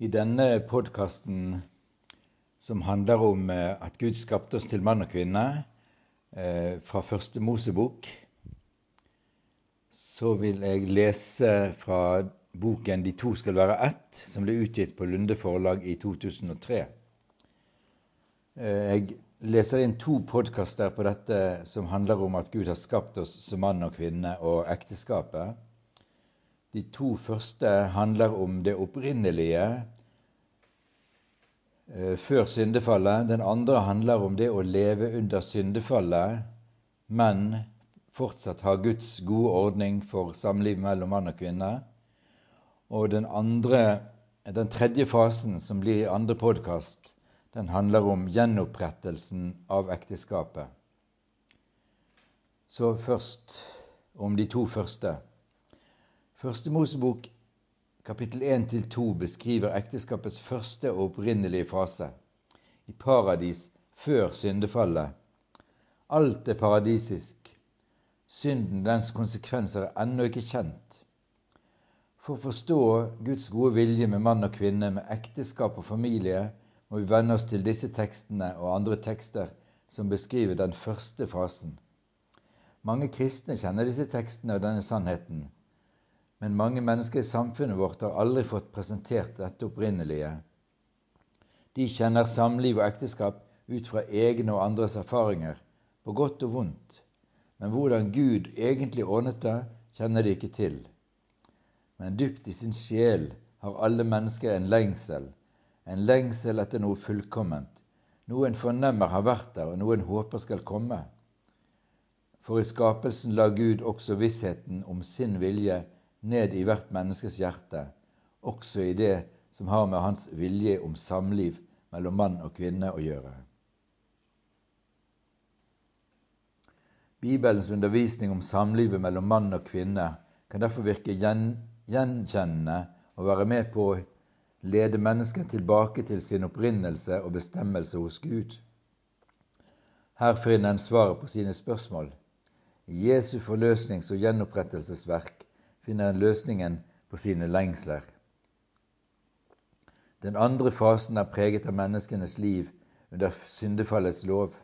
I denne podkasten, som handler om eh, at Gud skapte oss til mann og kvinne, eh, fra første Mosebok, så vil jeg lese fra boken 'De to skal være ett', som ble utgitt på Lunde forlag i 2003. Eh, jeg leser inn to podkaster på dette som handler om at Gud har skapt oss som mann og kvinne og ekteskapet. De to første handler om det opprinnelige eh, før syndefallet. Den andre handler om det å leve under syndefallet, men fortsatt ha Guds gode ordning for samliv mellom mann og kvinne. Og den, andre, den tredje fasen, som blir i andre podkast, den handler om gjenopprettelsen av ekteskapet. Så først om de to første. Første Mosebok kapittel 1-2 beskriver ekteskapets første og opprinnelige fase, i paradis før syndefallet. Alt er paradisisk. Synden, dens konsekvenser, er ennå ikke kjent. For å forstå Guds gode vilje med mann og kvinne, med ekteskap og familie, må vi venne oss til disse tekstene og andre tekster som beskriver den første fasen. Mange kristne kjenner disse tekstene og denne sannheten men mange mennesker i samfunnet vårt har aldri fått presentert dette opprinnelige. De kjenner samliv og ekteskap ut fra egne og andres erfaringer, på godt og vondt, men hvordan Gud egentlig ordnet det, kjenner de ikke til. Men dypt i sin sjel har alle mennesker en lengsel, en lengsel etter noe fullkomment, noe en fornemmer har vært der, og noe en håper skal komme. For i skapelsen la Gud også vissheten om sin vilje ned i hvert menneskes hjerte, også i det som har med hans vilje om samliv mellom mann og kvinne å gjøre. Bibelens undervisning om samlivet mellom mann og kvinne kan derfor virke gjenkjennende og være med på å lede mennesket tilbake til sin opprinnelse og bestemmelse hos Gud. Her finner en svaret på sine spørsmål. Jesu forløsnings- og gjenopprettelsesverk finner en løsningen på sine lengsler. Den andre fasen er preget av menneskenes liv under syndefallets lov.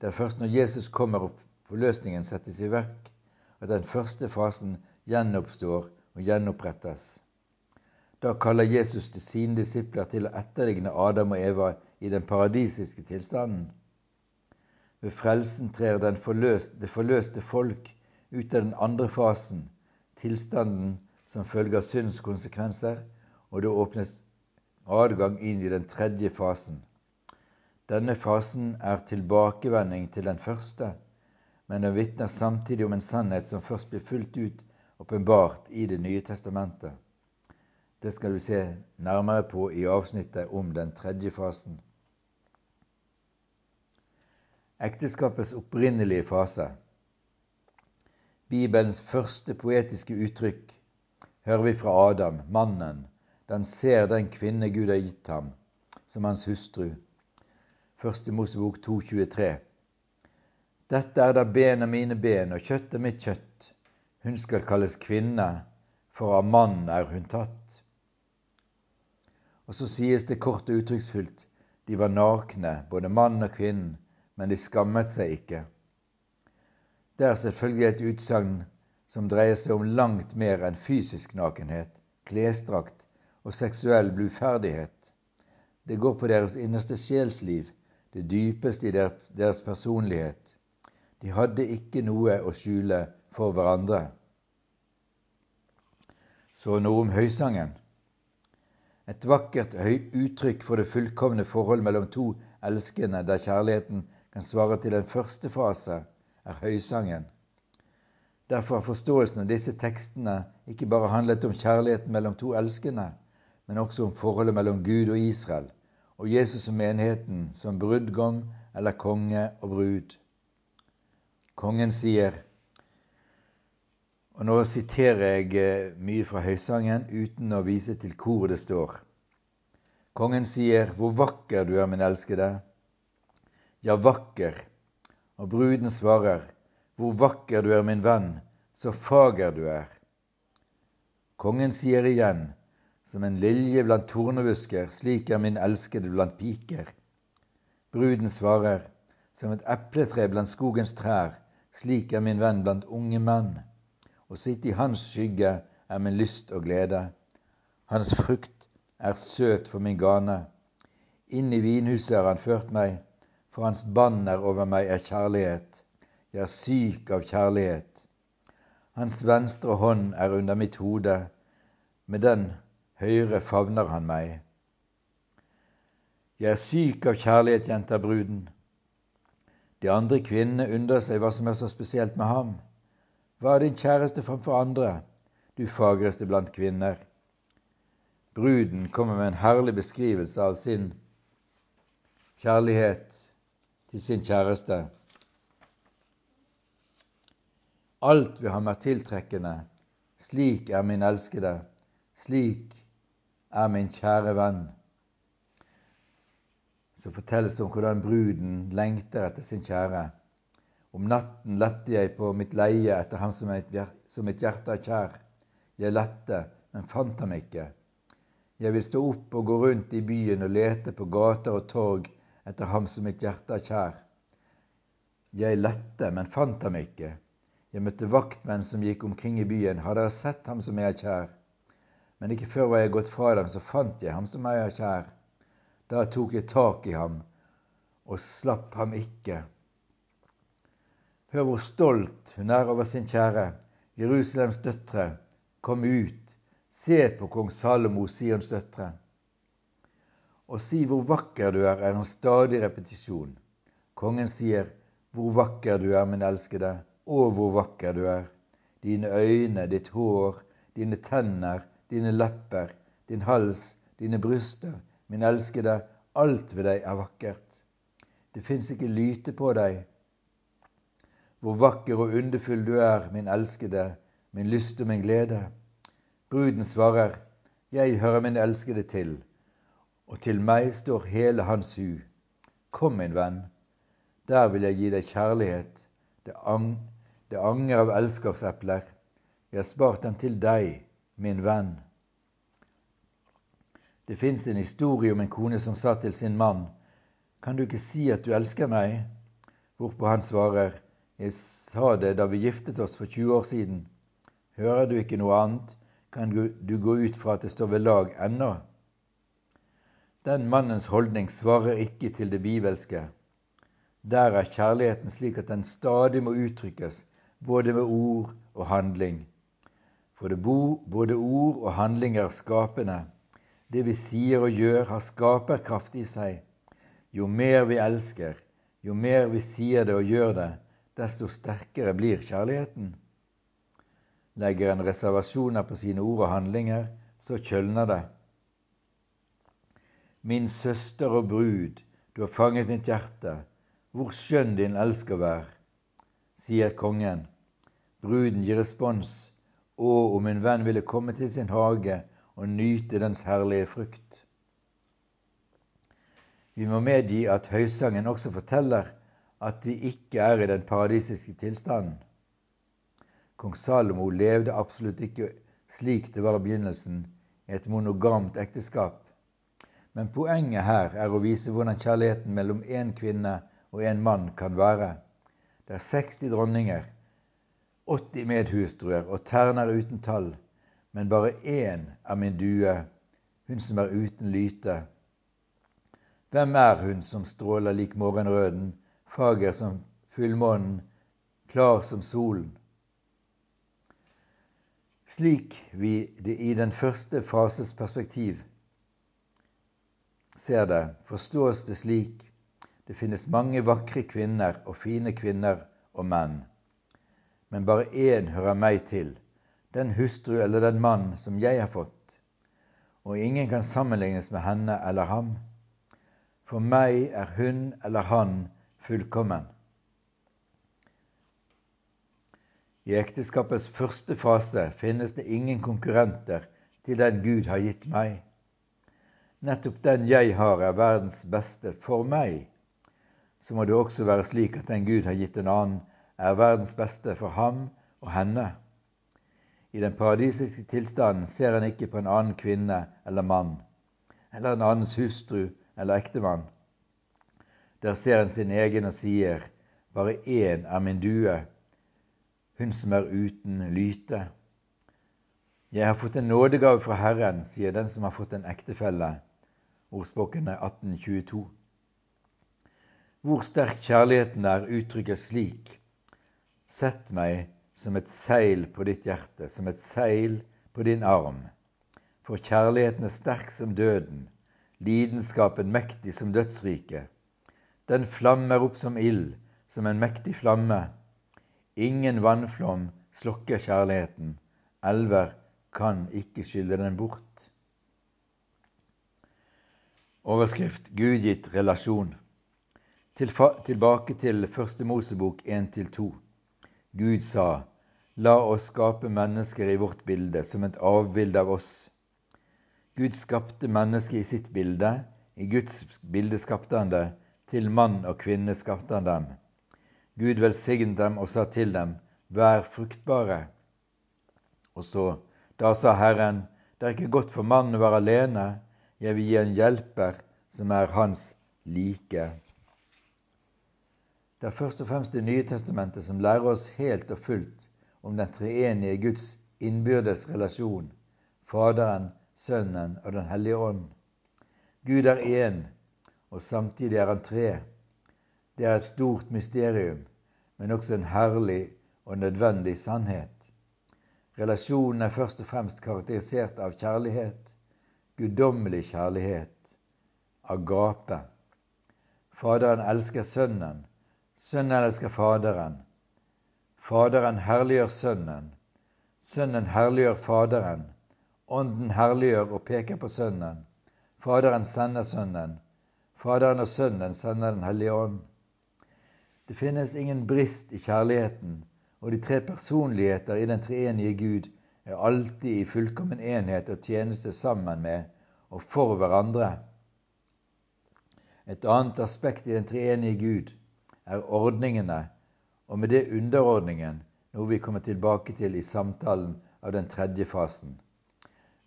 Det er først når Jesus kommer og forløsningen settes i verk, at den første fasen gjenoppstår og gjenopprettes. Da kaller Jesus til sine disipler til å etterligne Adam og Eva i den paradisiske tilstanden. Ved frelsen trer forløst, det forløste folk ut av den andre fasen, tilstanden som følge av syndens konsekvenser, og det åpnes adgang inn i den tredje fasen. Denne fasen er tilbakevending til den første, men den vitner samtidig om en sannhet som først blir fullt ut åpenbart i Det nye testamentet. Det skal vi se nærmere på i avsnittet om den tredje fasen. Ekteskapets opprinnelige fase. Bibelens første poetiske uttrykk hører vi fra Adam, mannen, han ser den kvinne Gud har gitt ham, som hans hustru. Første Mosebok 2,23. Dette er da ben av mine ben og kjøtt av mitt kjøtt. Hun skal kalles kvinne, for av mann er hun tatt. Og så sies det kort og uttrykksfullt de var nakne, både mann og kvinnen, men de skammet seg ikke. Det er selvfølgelig et utsagn som dreier seg om langt mer enn fysisk nakenhet, klesdrakt og seksuell bluferdighet. Det går på deres innerste sjelsliv, det dypeste i deres personlighet. De hadde ikke noe å skjule for hverandre. Så noe om høysangen. Et vakkert uttrykk for det fullkomne forhold mellom to elskende, der kjærligheten kan svare til den første fase er høysangen. Derfor har forståelsen av disse tekstene ikke bare handlet om kjærligheten mellom to elskende, men også om forholdet mellom Gud og Israel, og Jesus og menigheten som brudgom eller konge og brud. Kongen sier Og nå siterer jeg eh, mye fra Høysangen uten å vise til hvor det står. Kongen sier, Hvor vakker du er, min elskede. Ja, vakker og bruden svarer, Hvor vakker du er, min venn, så fager du er. Kongen sier igjen, Som en lilje blant tornebusker, slik er min elskede blant piker. Bruden svarer, som et epletre blant skogens trær, slik er min venn blant unge menn. Å sitte i hans skygge er min lyst og glede. Hans frukt er søt for min gane. Inn i vinhuset har han ført meg, for hans banner over meg er kjærlighet. Jeg er syk av kjærlighet. Hans venstre hånd er under mitt hode, med den høyre favner han meg. Jeg er syk av kjærlighet, jenter bruden. De andre kvinnene undrer seg hva som er så spesielt med ham. Hva er din kjæreste framfor andre, du fagreste blant kvinner? Bruden kommer med en herlig beskrivelse av sin kjærlighet til sin kjæreste. Alt ved ham er tiltrekkende. Slik er min elskede. Slik er min kjære venn så fortelles det om hvordan bruden lengter etter sin kjære. Om natten lette jeg på mitt leie etter ham som, mitt hjerte er kjær. Jeg lette, men fant ham ikke. Jeg vil stå opp og gå rundt i byen og lete på gater og torg etter ham som mitt hjerte er kjær. Jeg lette, men fant ham ikke. Jeg møtte vaktmenn som gikk omkring i byen. Har dere sett ham som jeg er kjær? Men ikke før var jeg gått fra dem, så fant jeg ham som jeg er kjær. Da tok jeg tak i ham og slapp ham ikke. Hør hvor stolt hun er over sin kjære. Jerusalems døtre, kom ut, se på kong Salomo, Sions døtre. Å si hvor vakker du er, er en stadig repetisjon. Kongen sier, hvor vakker du er, min elskede, å, hvor vakker du er. Dine øyne, ditt hår, dine tenner, dine lepper, din hals, dine bryster, Min elskede, alt ved deg er vakkert. Det fins ikke lyte på deg. Hvor vakker og underfull du er, min elskede, min lyst og min glede. Bruden svarer, Jeg hører min elskede til, og til meg står hele hans hu. Kom, min venn, der vil jeg gi deg kjærlighet. Det, ang det anger av elskovsepler. Jeg har spart dem til deg, min venn. Det fins en historie om en kone som sa til sin mann, Kan du ikke si at du elsker meg? Hvorpå han svarer, Jeg sa det da vi giftet oss for 20 år siden. Hører du ikke noe annet, kan du gå ut fra at det står ved lag ennå. Den mannens holdning svarer ikke til det bibelske. Der er kjærligheten slik at den stadig må uttrykkes, både med ord og handling. For både ord og handling er skapende det vi sier og gjør, har skaperkraft i seg. Jo mer vi elsker, jo mer vi sier det og gjør det, desto sterkere blir kjærligheten. Legger en reservasjoner på sine ord og handlinger, så kjølner det. Min søster og brud, du har fanget mitt hjerte, hvor skjønn din elsker vær, sier kongen. Bruden gir respons. Å, om en venn ville komme til sin hage og nyte dens herlige frukt. Vi må medgi at høysangen også forteller at vi ikke er i den paradisiske tilstanden. Kong Salomo levde absolutt ikke slik det var i begynnelsen, i et monogamt ekteskap. Men poenget her er å vise hvordan kjærligheten mellom én kvinne og én mann kan være. Det er 60 dronninger, 80 medhustruer og terner uten tall men bare én er min due, hun som er uten lyte. Hvem er hun som stråler lik morgenrøden, fager som fullmånen, klar som solen? Slik vi det i den første fases perspektiv ser det, forstås det slik det finnes mange vakre kvinner og fine kvinner og menn, men bare én hører meg til den hustru eller den mann som jeg har fått, og ingen kan sammenlignes med henne eller ham. For meg er hun eller han fullkommen. I ekteskapets første fase finnes det ingen konkurrenter til den Gud har gitt meg. Nettopp den jeg har, er verdens beste for meg. Så må det også være slik at den Gud har gitt en annen, er verdens beste for ham og henne. I den paradisiske tilstanden ser han ikke på en annen kvinne eller mann, eller en annens hustru eller ektemann. Der ser han sin egen og sier, bare én er min due, hun som er uten lyte. Jeg har fått en nådegave fra Herren, sier den som har fått en ektefelle. Ordspråkene 1822. Hvor sterk kjærligheten er, uttrykkes slik. Sett meg som et seil på ditt hjerte, som et seil på din arm. For kjærligheten er sterk som døden, lidenskapen mektig som dødsriket. Den flammer opp som ild, som en mektig flamme. Ingen vannflom slokker kjærligheten, elver kan ikke skylle den bort. Overskrift Gudgitt relasjon. tilbake til Første Mosebok 1-2. Gud sa, La oss skape mennesker i vårt bilde, som et avbilde av oss. Gud skapte mennesket i sitt bilde. I Guds bilde skapte han det. Til mann og kvinne skapte han dem. Gud velsignet dem og sa til dem, Vær fruktbare. Og så, da sa Herren, Det er ikke godt for mannen å være alene, jeg vil gi en hjelper som er hans like. Det er først og fremst Det nye testamentet som lærer oss helt og fullt om den treenige Guds innbyrdes relasjon, Faderen, Sønnen og Den hellige ånd. Gud er én, og samtidig er han tre. Det er et stort mysterium, men også en herlig og nødvendig sannhet. Relasjonen er først og fremst karakterisert av kjærlighet, guddommelig kjærlighet, agape. Faderen elsker Sønnen, Sønnen elsker Faderen. Faderen herliggjør Sønnen. Sønnen herliggjør Faderen. Ånden herliggjør og peker på Sønnen. Faderen sender Sønnen. Faderen og Sønnen sender Den hellige ånd. Det finnes ingen brist i kjærligheten, og de tre personligheter i den treenige Gud er alltid i fullkommen enhet og tjeneste sammen med og for hverandre. Et annet aspekt i den treenige Gud er ordningene og med det underordningen, noe vi kommer tilbake til i samtalen av den tredje fasen.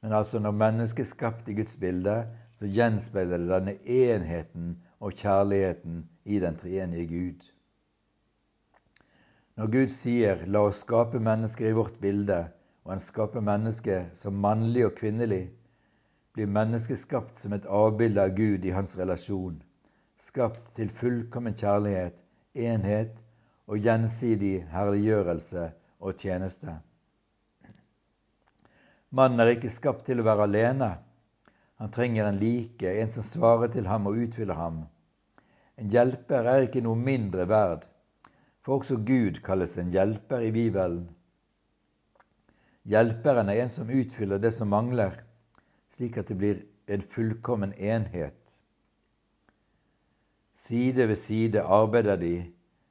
Men altså når mennesket er skapt i Guds bilde, så gjenspeiler det denne enheten og kjærligheten i den treenige Gud. Når Gud sier 'la oss skape mennesker i vårt bilde', og han skaper mennesket som mannlig og kvinnelig, blir mennesket skapt som et avbilde av Gud i hans relasjon, skapt til fullkommen kjærlighet, enhet og gjensidig herliggjørelse og tjeneste. Mannen er ikke skapt til å være alene. Han trenger en like, en som svarer til ham og utfyller ham. En hjelper er ikke noe mindre verd, for også Gud kalles en hjelper i Bibelen. Hjelperen er en som utfyller det som mangler, slik at det blir en fullkommen enhet. Side ved side arbeider de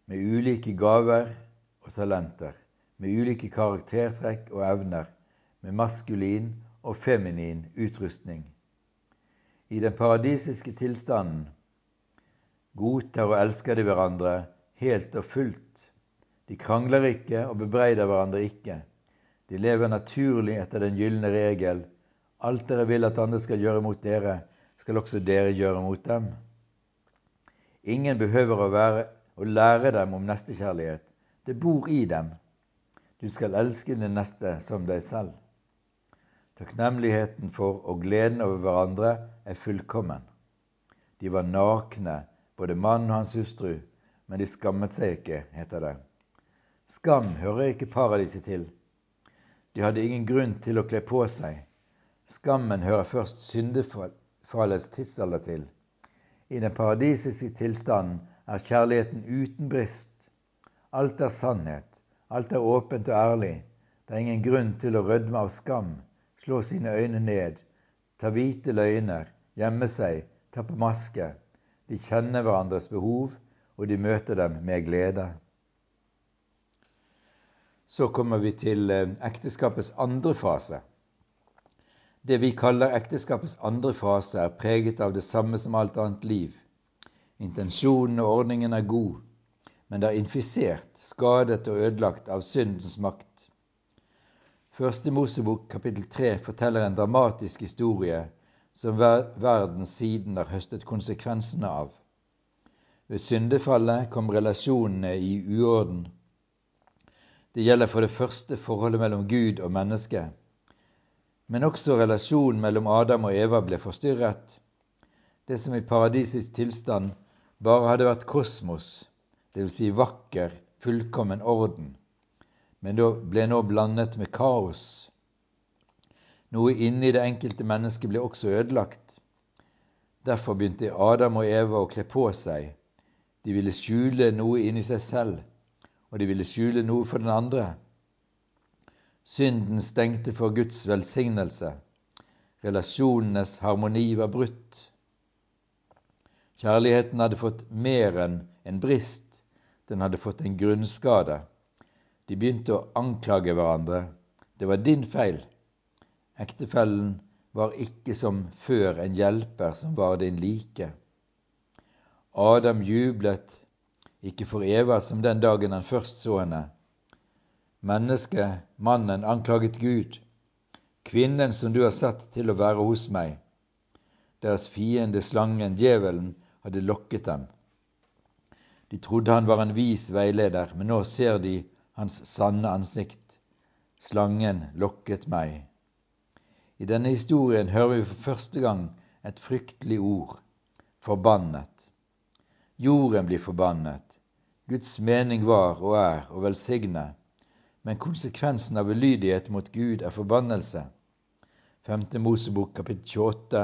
med ulike gaver og talenter, med ulike karaktertrekk og evner, med maskulin og feminin utrustning. I den paradisiske tilstanden godtar og elsker de hverandre helt og fullt. De krangler ikke og bebreider hverandre ikke. De lever naturlig etter den gylne regel alt dere vil at andre skal gjøre mot dere, skal også dere gjøre mot dem. Ingen behøver å være å lære dem om nestekjærlighet. Det bor i dem. Du skal elske din neste som deg selv. Takknemligheten for og gleden over hverandre er fullkommen. De var nakne, både mannen og hans hustru, men de skammet seg ikke, heter det. Skam hører ikke paradiset til. De hadde ingen grunn til å kle på seg. Skammen hører først syndefallets tidsalder til. I den paradisiske tilstanden er kjærligheten uten brist. Alt er sannhet, alt er åpent og ærlig. Det er ingen grunn til å rødme av skam, slå sine øyne ned, ta hvite løgner, gjemme seg, ta på maske. De kjenner hverandres behov, og de møter dem med glede. Så kommer vi til eh, ekteskapets andre fase. Det vi kaller ekteskapets andre fase, er preget av det samme som alt annet liv. Intensjonen og ordningen er god, men det er infisert, skadet og ødelagt av syndens makt. Første Mosebok kapittel 3 forteller en dramatisk historie som verden siden har høstet konsekvensene av. Ved syndefallet kom relasjonene i uorden. Det gjelder for det første forholdet mellom Gud og menneske. Men også relasjonen mellom Adam og Eva ble forstyrret. Det som i paradisisk tilstand bare hadde vært kosmos, dvs. Si vakker, fullkommen orden, men da ble nå blandet med kaos. Noe inni det enkelte mennesket ble også ødelagt. Derfor begynte Adam og Eva å kle på seg. De ville skjule noe inni seg selv, og de ville skjule noe for den andre. Synden stengte for Guds velsignelse. Relasjonenes harmoni var brutt. Kjærligheten hadde fått mer enn en brist, den hadde fått en grunnskade. De begynte å anklage hverandre. Det var din feil. Ektefellen var ikke som før en hjelper som var din like. Adam jublet ikke for Eva som den dagen han først så henne. Mennesket, mannen, anklaget Gud. Kvinnen som du har satt til å være hos meg. Deres fiende, slangen, djevelen, hadde lokket dem. De trodde han var en vis veileder, men nå ser de hans sanne ansikt. Slangen lokket meg. I denne historien hører vi for første gang et fryktelig ord forbannet. Jorden blir forbannet. Guds mening var og er å velsigne, men konsekvensen av ulydighet mot Gud er forbannelse. 5. Mosebok kapittel 28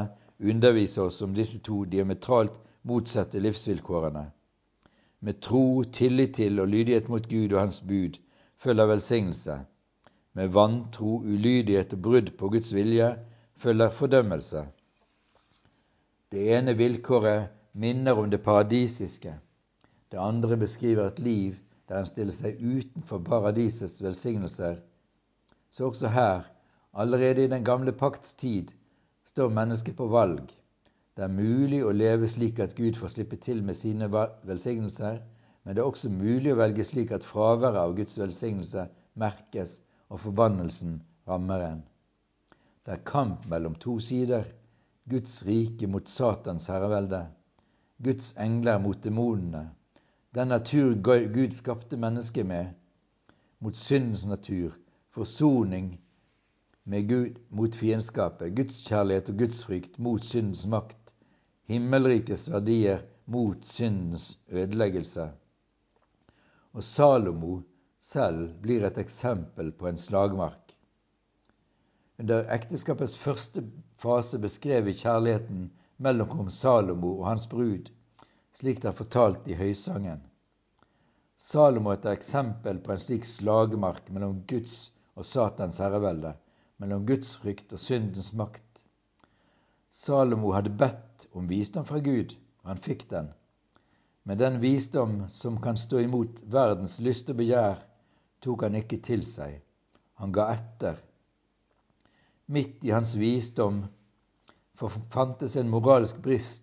underviser oss om disse to diametralt motsatte livsvilkårene. Med tro, tillit til og lydighet mot Gud og Hans bud følger velsignelse. Med vantro, ulydighet og brudd på Guds vilje følger fordømmelse. Det ene vilkåret minner om det paradisiske. Det andre beskriver et liv der en stiller seg utenfor paradisets velsignelser. Så også her, allerede i den gamle pakts tid, står mennesket på valg. Det er mulig å leve slik at Gud får slippe til med sine velsignelser, men det er også mulig å velge slik at fraværet av Guds velsignelse merkes og forbannelsen rammer en. Det er kamp mellom to sider. Guds rike mot Satans herrevelde. Guds engler mot demonene. Den natur Gud skapte mennesket med, mot syndens natur. Forsoning med Gud mot fiendskapet. Guds kjærlighet og Guds frykt mot syndens makt. Himmelrikets verdier mot syndens ødeleggelse. Og Salomo selv blir et eksempel på en slagmark. Under ekteskapets første fase beskrev vi kjærligheten mellom kong Salomo og hans brud, slik det er fortalt i Høysangen. Salomo er et eksempel på en slik slagmark mellom Guds og Satans herrevelde, mellom Guds frykt og syndens makt. Salomo hadde bedt om visdom fra Gud, og han fikk den. Men den visdom som kan stå imot verdens lyst og begjær, tok han ikke til seg. Han ga etter. Midt i hans visdom fantes en moralsk brist,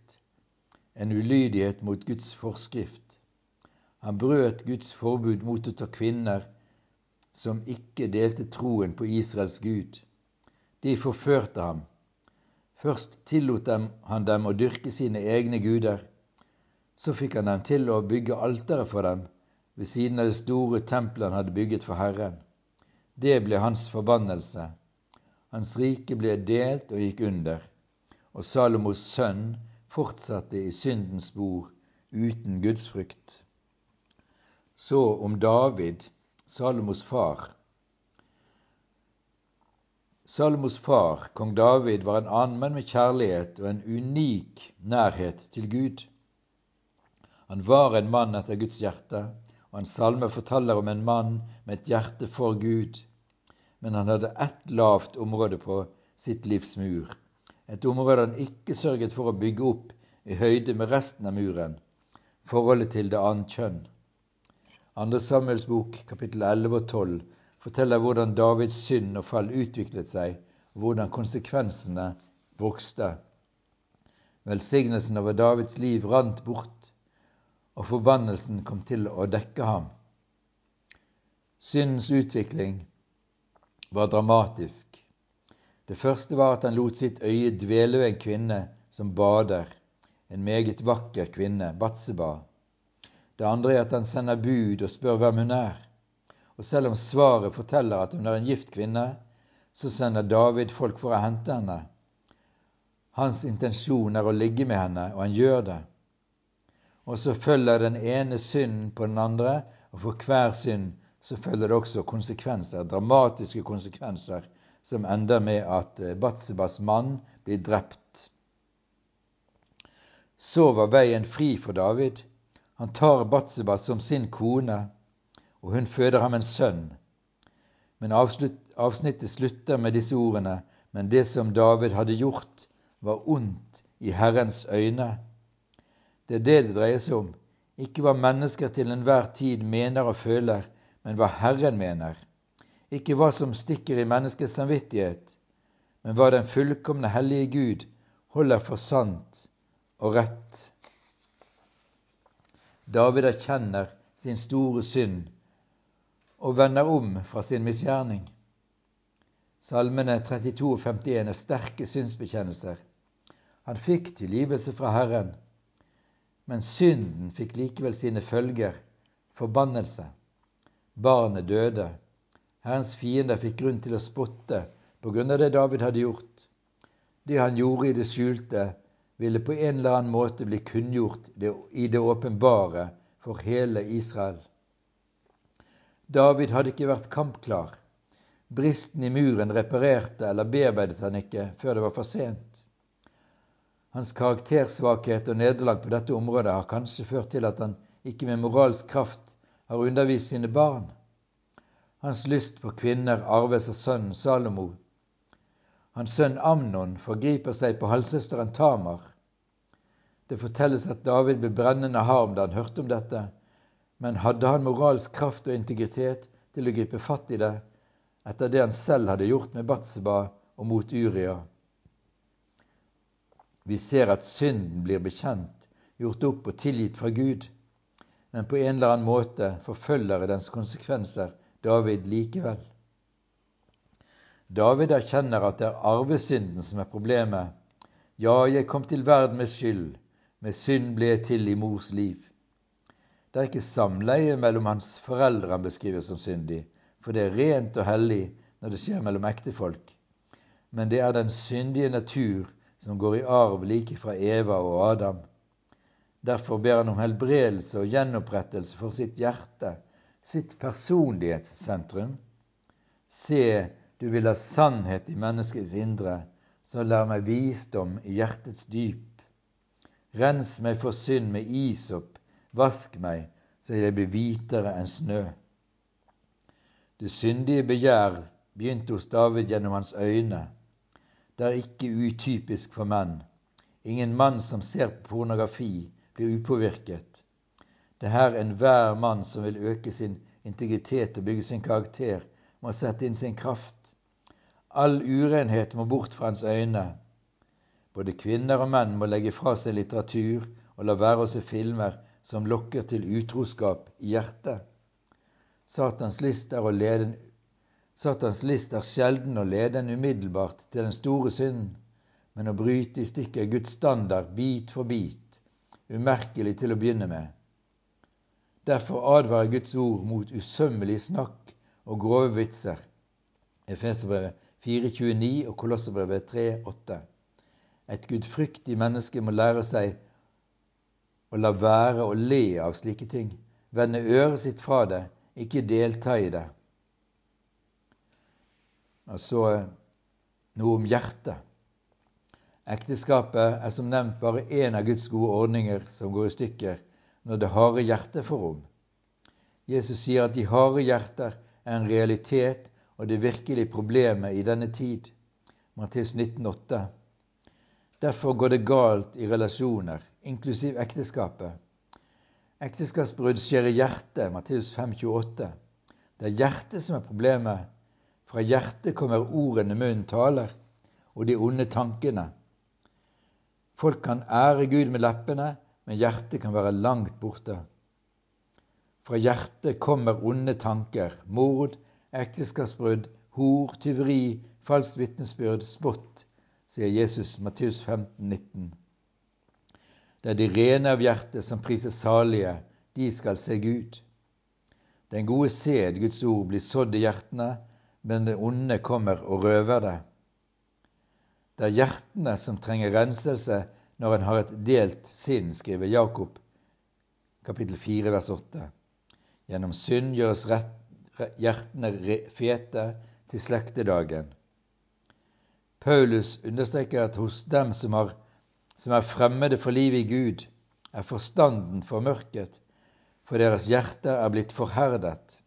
en ulydighet mot Guds forskrift. Han brøt Guds forbud mot å ta kvinner som ikke delte troen på Israels Gud. De forførte ham. Først tillot han dem å dyrke sine egne guder. Så fikk han dem til å bygge altere for dem ved siden av det store tempelet han hadde bygget for Herren. Det ble hans forbannelse. Hans rike ble delt og gikk under, og Salomos sønn fortsatte i syndens spor uten gudsfrykt. Så om David, Salomos far. Salomos far, kong David, var en annen mann med kjærlighet og en unik nærhet til Gud. Han var en mann etter Guds hjerte, og en salme forteller om en mann med et hjerte for Gud. Men han hadde ett lavt område på sitt livs mur. Et område han ikke sørget for å bygge opp i høyde med resten av muren, forholdet til det annet kjønn. Andre Samuels bok, kapittel 11 og 12, forteller hvordan Davids synd og fall utviklet seg, og hvordan konsekvensene vokste. Velsignelsen over Davids liv rant bort og forbannelsen kom til å dekke ham. Syndens utvikling var dramatisk. Det første var at han lot sitt øye dvele ved en kvinne som bader, en meget vakker kvinne, Batseba. Det andre er at han sender bud og spør hvem hun er. Og selv om svaret forteller at hun er en gift kvinne, så sender David folk for å hente henne. Hans intensjon er å ligge med henne, og han gjør det. Og så følger den ene synden på den andre, og for hver synd så følger det også konsekvenser, dramatiske konsekvenser, som ender med at eh, Batsebas mann blir drept. Så var veien fri for David. Han tar Batseba som sin kone, og hun føder ham en sønn. Men avsnittet slutter med disse ordene, men det som David hadde gjort, var ondt i Herrens øyne. Det er det det dreier seg om, ikke hva mennesker til enhver tid mener og føler, men hva Herren mener. Ikke hva som stikker i menneskets samvittighet, men hva den fullkomne hellige Gud holder for sant og rett. David erkjenner sin store synd og vender om fra sin misgjerning. Salmene 32 og 51 er sterke synsbekjennelser. Han fikk tilgivelse fra Herren, men synden fikk likevel sine følger, forbannelse. Barnet døde. Herrens fiender fikk grunn til å spotte på grunn av det David hadde gjort. Det han gjorde i det skjulte, ville på en eller annen måte bli kunngjort i det åpenbare for hele Israel. David hadde ikke vært kampklar. Bristen i muren reparerte eller bearbeidet han ikke før det var for sent. Hans karaktersvakhet og nederlag på dette området har kanskje ført til at han ikke med moralsk kraft har undervist sine barn. Hans lyst på kvinner arves av sønnen Salomo. Hans sønn Amnon forgriper seg på halvsøsteren Tamar. Det fortelles at David ble brennende harm da han hørte om dette, men hadde han moralsk kraft og integritet til å gripe fatt i det etter det han selv hadde gjort med Batseba og mot Uria? Vi ser at synden blir bekjent, gjort opp og tilgitt fra Gud. Men på en eller annen måte forfølger dens konsekvenser David likevel. David erkjenner at det er arvesynden som er problemet. Ja, jeg kom til verden med skyld, med synd ble jeg til i mors liv. Det er ikke samleie mellom hans foreldre han beskriver som syndig, for det er rent og hellig når det skjer mellom ektefolk. Men det er den syndige natur som går i arv like fra Eva og Adam. Derfor ber han om helbredelse og gjenopprettelse for sitt hjerte, sitt personlighetssentrum. Se, du vil ha sannhet i menneskets indre, så lær meg visdom i hjertets dyp. Rens meg for synd med isop, vask meg, så jeg blir hvitere enn snø. Det syndige begjær begynte hos David gjennom hans øyne. Det er ikke utypisk for menn. Ingen mann som ser på pornografi, blir upåvirket. Det er her enhver mann som vil øke sin integritet og bygge sin karakter, må sette inn sin kraft. All urenhet må bort fra hans øyne. Både kvinner og menn må legge fra seg litteratur og la være å se filmer som lokker til utroskap i hjertet. Satans list er lede Satans list er sjelden å lede en umiddelbart til den store synden, men å bryte i stykker Guds standard bit for bit, umerkelig til å begynne med. Derfor advarer Guds ord mot usømmelig snakk og grove vitser. Efeserbrevet 4,29 og Kolosserbrevet 3,8. Et gudfryktig menneske må lære seg å la være å le av slike ting, vende øret sitt fra det, ikke delta i det. Og så noe om hjertet. Ekteskapet er som nevnt bare én av Guds gode ordninger som går i stykker når det harde hjertet får rom. Jesus sier at de harde hjerter er en realitet og det virkelige problemet i denne tid. Mattis 19,8. Derfor går det galt i relasjoner, inklusiv ekteskapet. Ekteskapsbrudd skjer i hjertet, Matteus 5,28. Det er hjertet som er problemet, fra hjertet kommer ordene munnen taler, og de onde tankene. Folk kan ære Gud med leppene, men hjertet kan være langt borte. Fra hjertet kommer onde tanker, mord, ekteskapsbrudd, hor, tyveri, falskt vitnesbyrd, spott, sier Jesus Matteus 15, 19. Det er de rene av hjertet som priser salige, de skal se Gud. Den gode sed, Guds ord, blir sådd i hjertene, men det onde kommer og røver det. Det er hjertene som trenger renselse når en har et delt sinn, skriver Jakob kapittel 4 vers 8. Gjennom synd gjøres rett, hjertene fete til slektedagen. Paulus understreker at hos dem som, har, som er fremmede for livet i Gud, er forstanden formørket, for deres hjerter er blitt forherdet.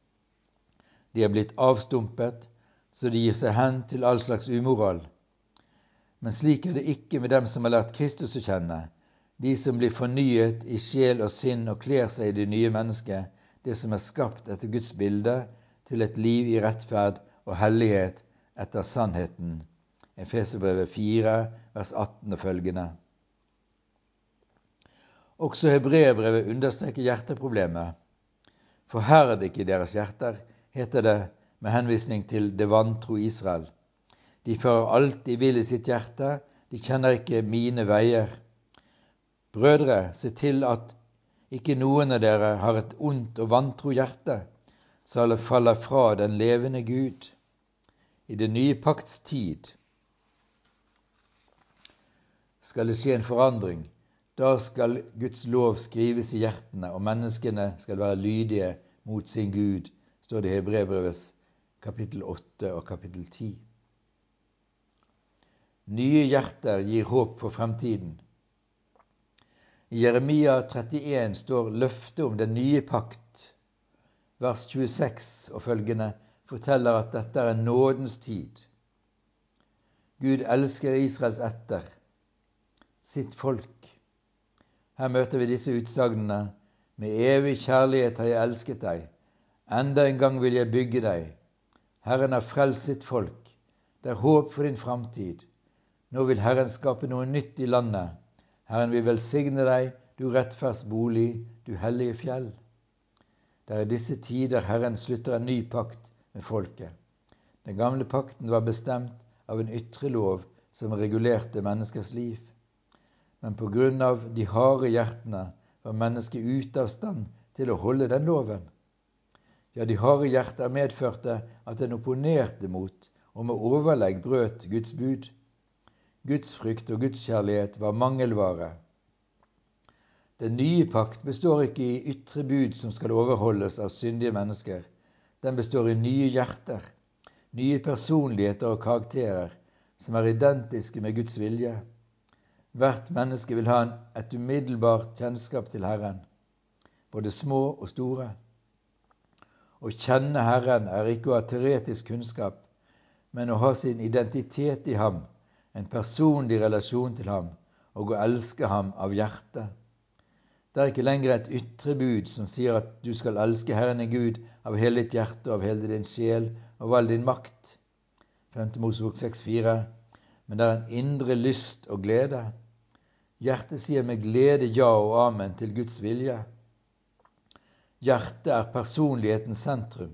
De er blitt avstumpet, så de gir seg hen til all slags umoral. Men slik er det ikke med dem som har lært Kristus å kjenne, de som blir fornyet i sjel og sinn og kler seg i det nye mennesket, det som er skapt etter Guds bilde, til et liv i rettferd og hellighet etter sannheten. Efeserbrevet 4, vers 18 og følgende. Også hebreerbrevet understreker hjerteproblemet. Forherd ikke deres hjerter, heter det med henvisning til det vantro Israel. De fører alt de vil i sitt hjerte, de kjenner ikke mine veier. Brødre, se til at ikke noen av dere har et ondt og vantro hjerte, så alle faller fra den levende Gud. I det nye pakts tid skal det skje en forandring da skal Guds lov skrives i hjertene, og menneskene skal være lydige mot sin Gud, står det i Hebrevbrevets kapittel 8 og kapittel 10. Nye hjerter gir håp for fremtiden. I Jeremia 31 står løftet om den nye pakt. Vers 26 og følgende forteller at dette er nådens tid. Gud elsker Israels etter, sitt folk. Her møter vi disse utsagnene. Med evig kjærlighet har jeg elsket deg. Enda en gang vil jeg bygge deg. Herren har frelst sitt folk. Det er håp for din framtid. Nå vil Herren skape noe nytt i landet. Herren vil velsigne deg, du rettferds bolig, du hellige fjell. Det er i disse tider Herren slutter en ny pakt med folket. Den gamle pakten var bestemt av en ytre lov som regulerte menneskers liv men på grunn av de harde hjertene var mennesket ute av stand til å holde den loven. Ja, de harde hjerter medførte at en opponerte mot og med overlegg brøt Guds bud. Gudsfrykt og gudskjærlighet var mangelvare. Den nye pakt består ikke i ytre bud som skal overholdes av syndige mennesker. Den består i nye hjerter, nye personligheter og karakterer som er identiske med Guds vilje. Hvert menneske vil ha et umiddelbart kjennskap til Herren, både små og store. Å kjenne Herren er ikke å ha teoretisk kunnskap, men å ha sin identitet i ham, en personlig relasjon til ham, og å elske ham av hjertet. Det er ikke lenger et ytre bud som sier at du skal elske Herren din Gud av hele ditt hjerte og av hele din sjel og av all din makt. 5. Mosebok 6,4. Men det er en indre lyst og glede. Hjertet sier med glede ja og amen til Guds vilje. Hjertet er personlighetens sentrum.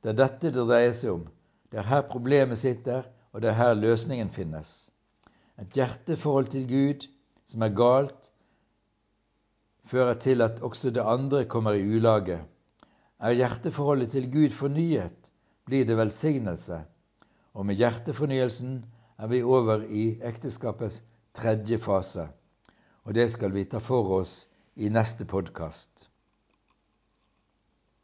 Det er dette det dreier seg om. Det er her problemet sitter, og det er her løsningen finnes. Et hjerteforhold til Gud som er galt, fører til at også det andre kommer i ulage. Er hjerteforholdet til Gud fornyet, blir det velsignelse, og med hjertefornyelsen er vi over i ekteskapets tredje fase. Og det skal vi ta for oss i neste podkast.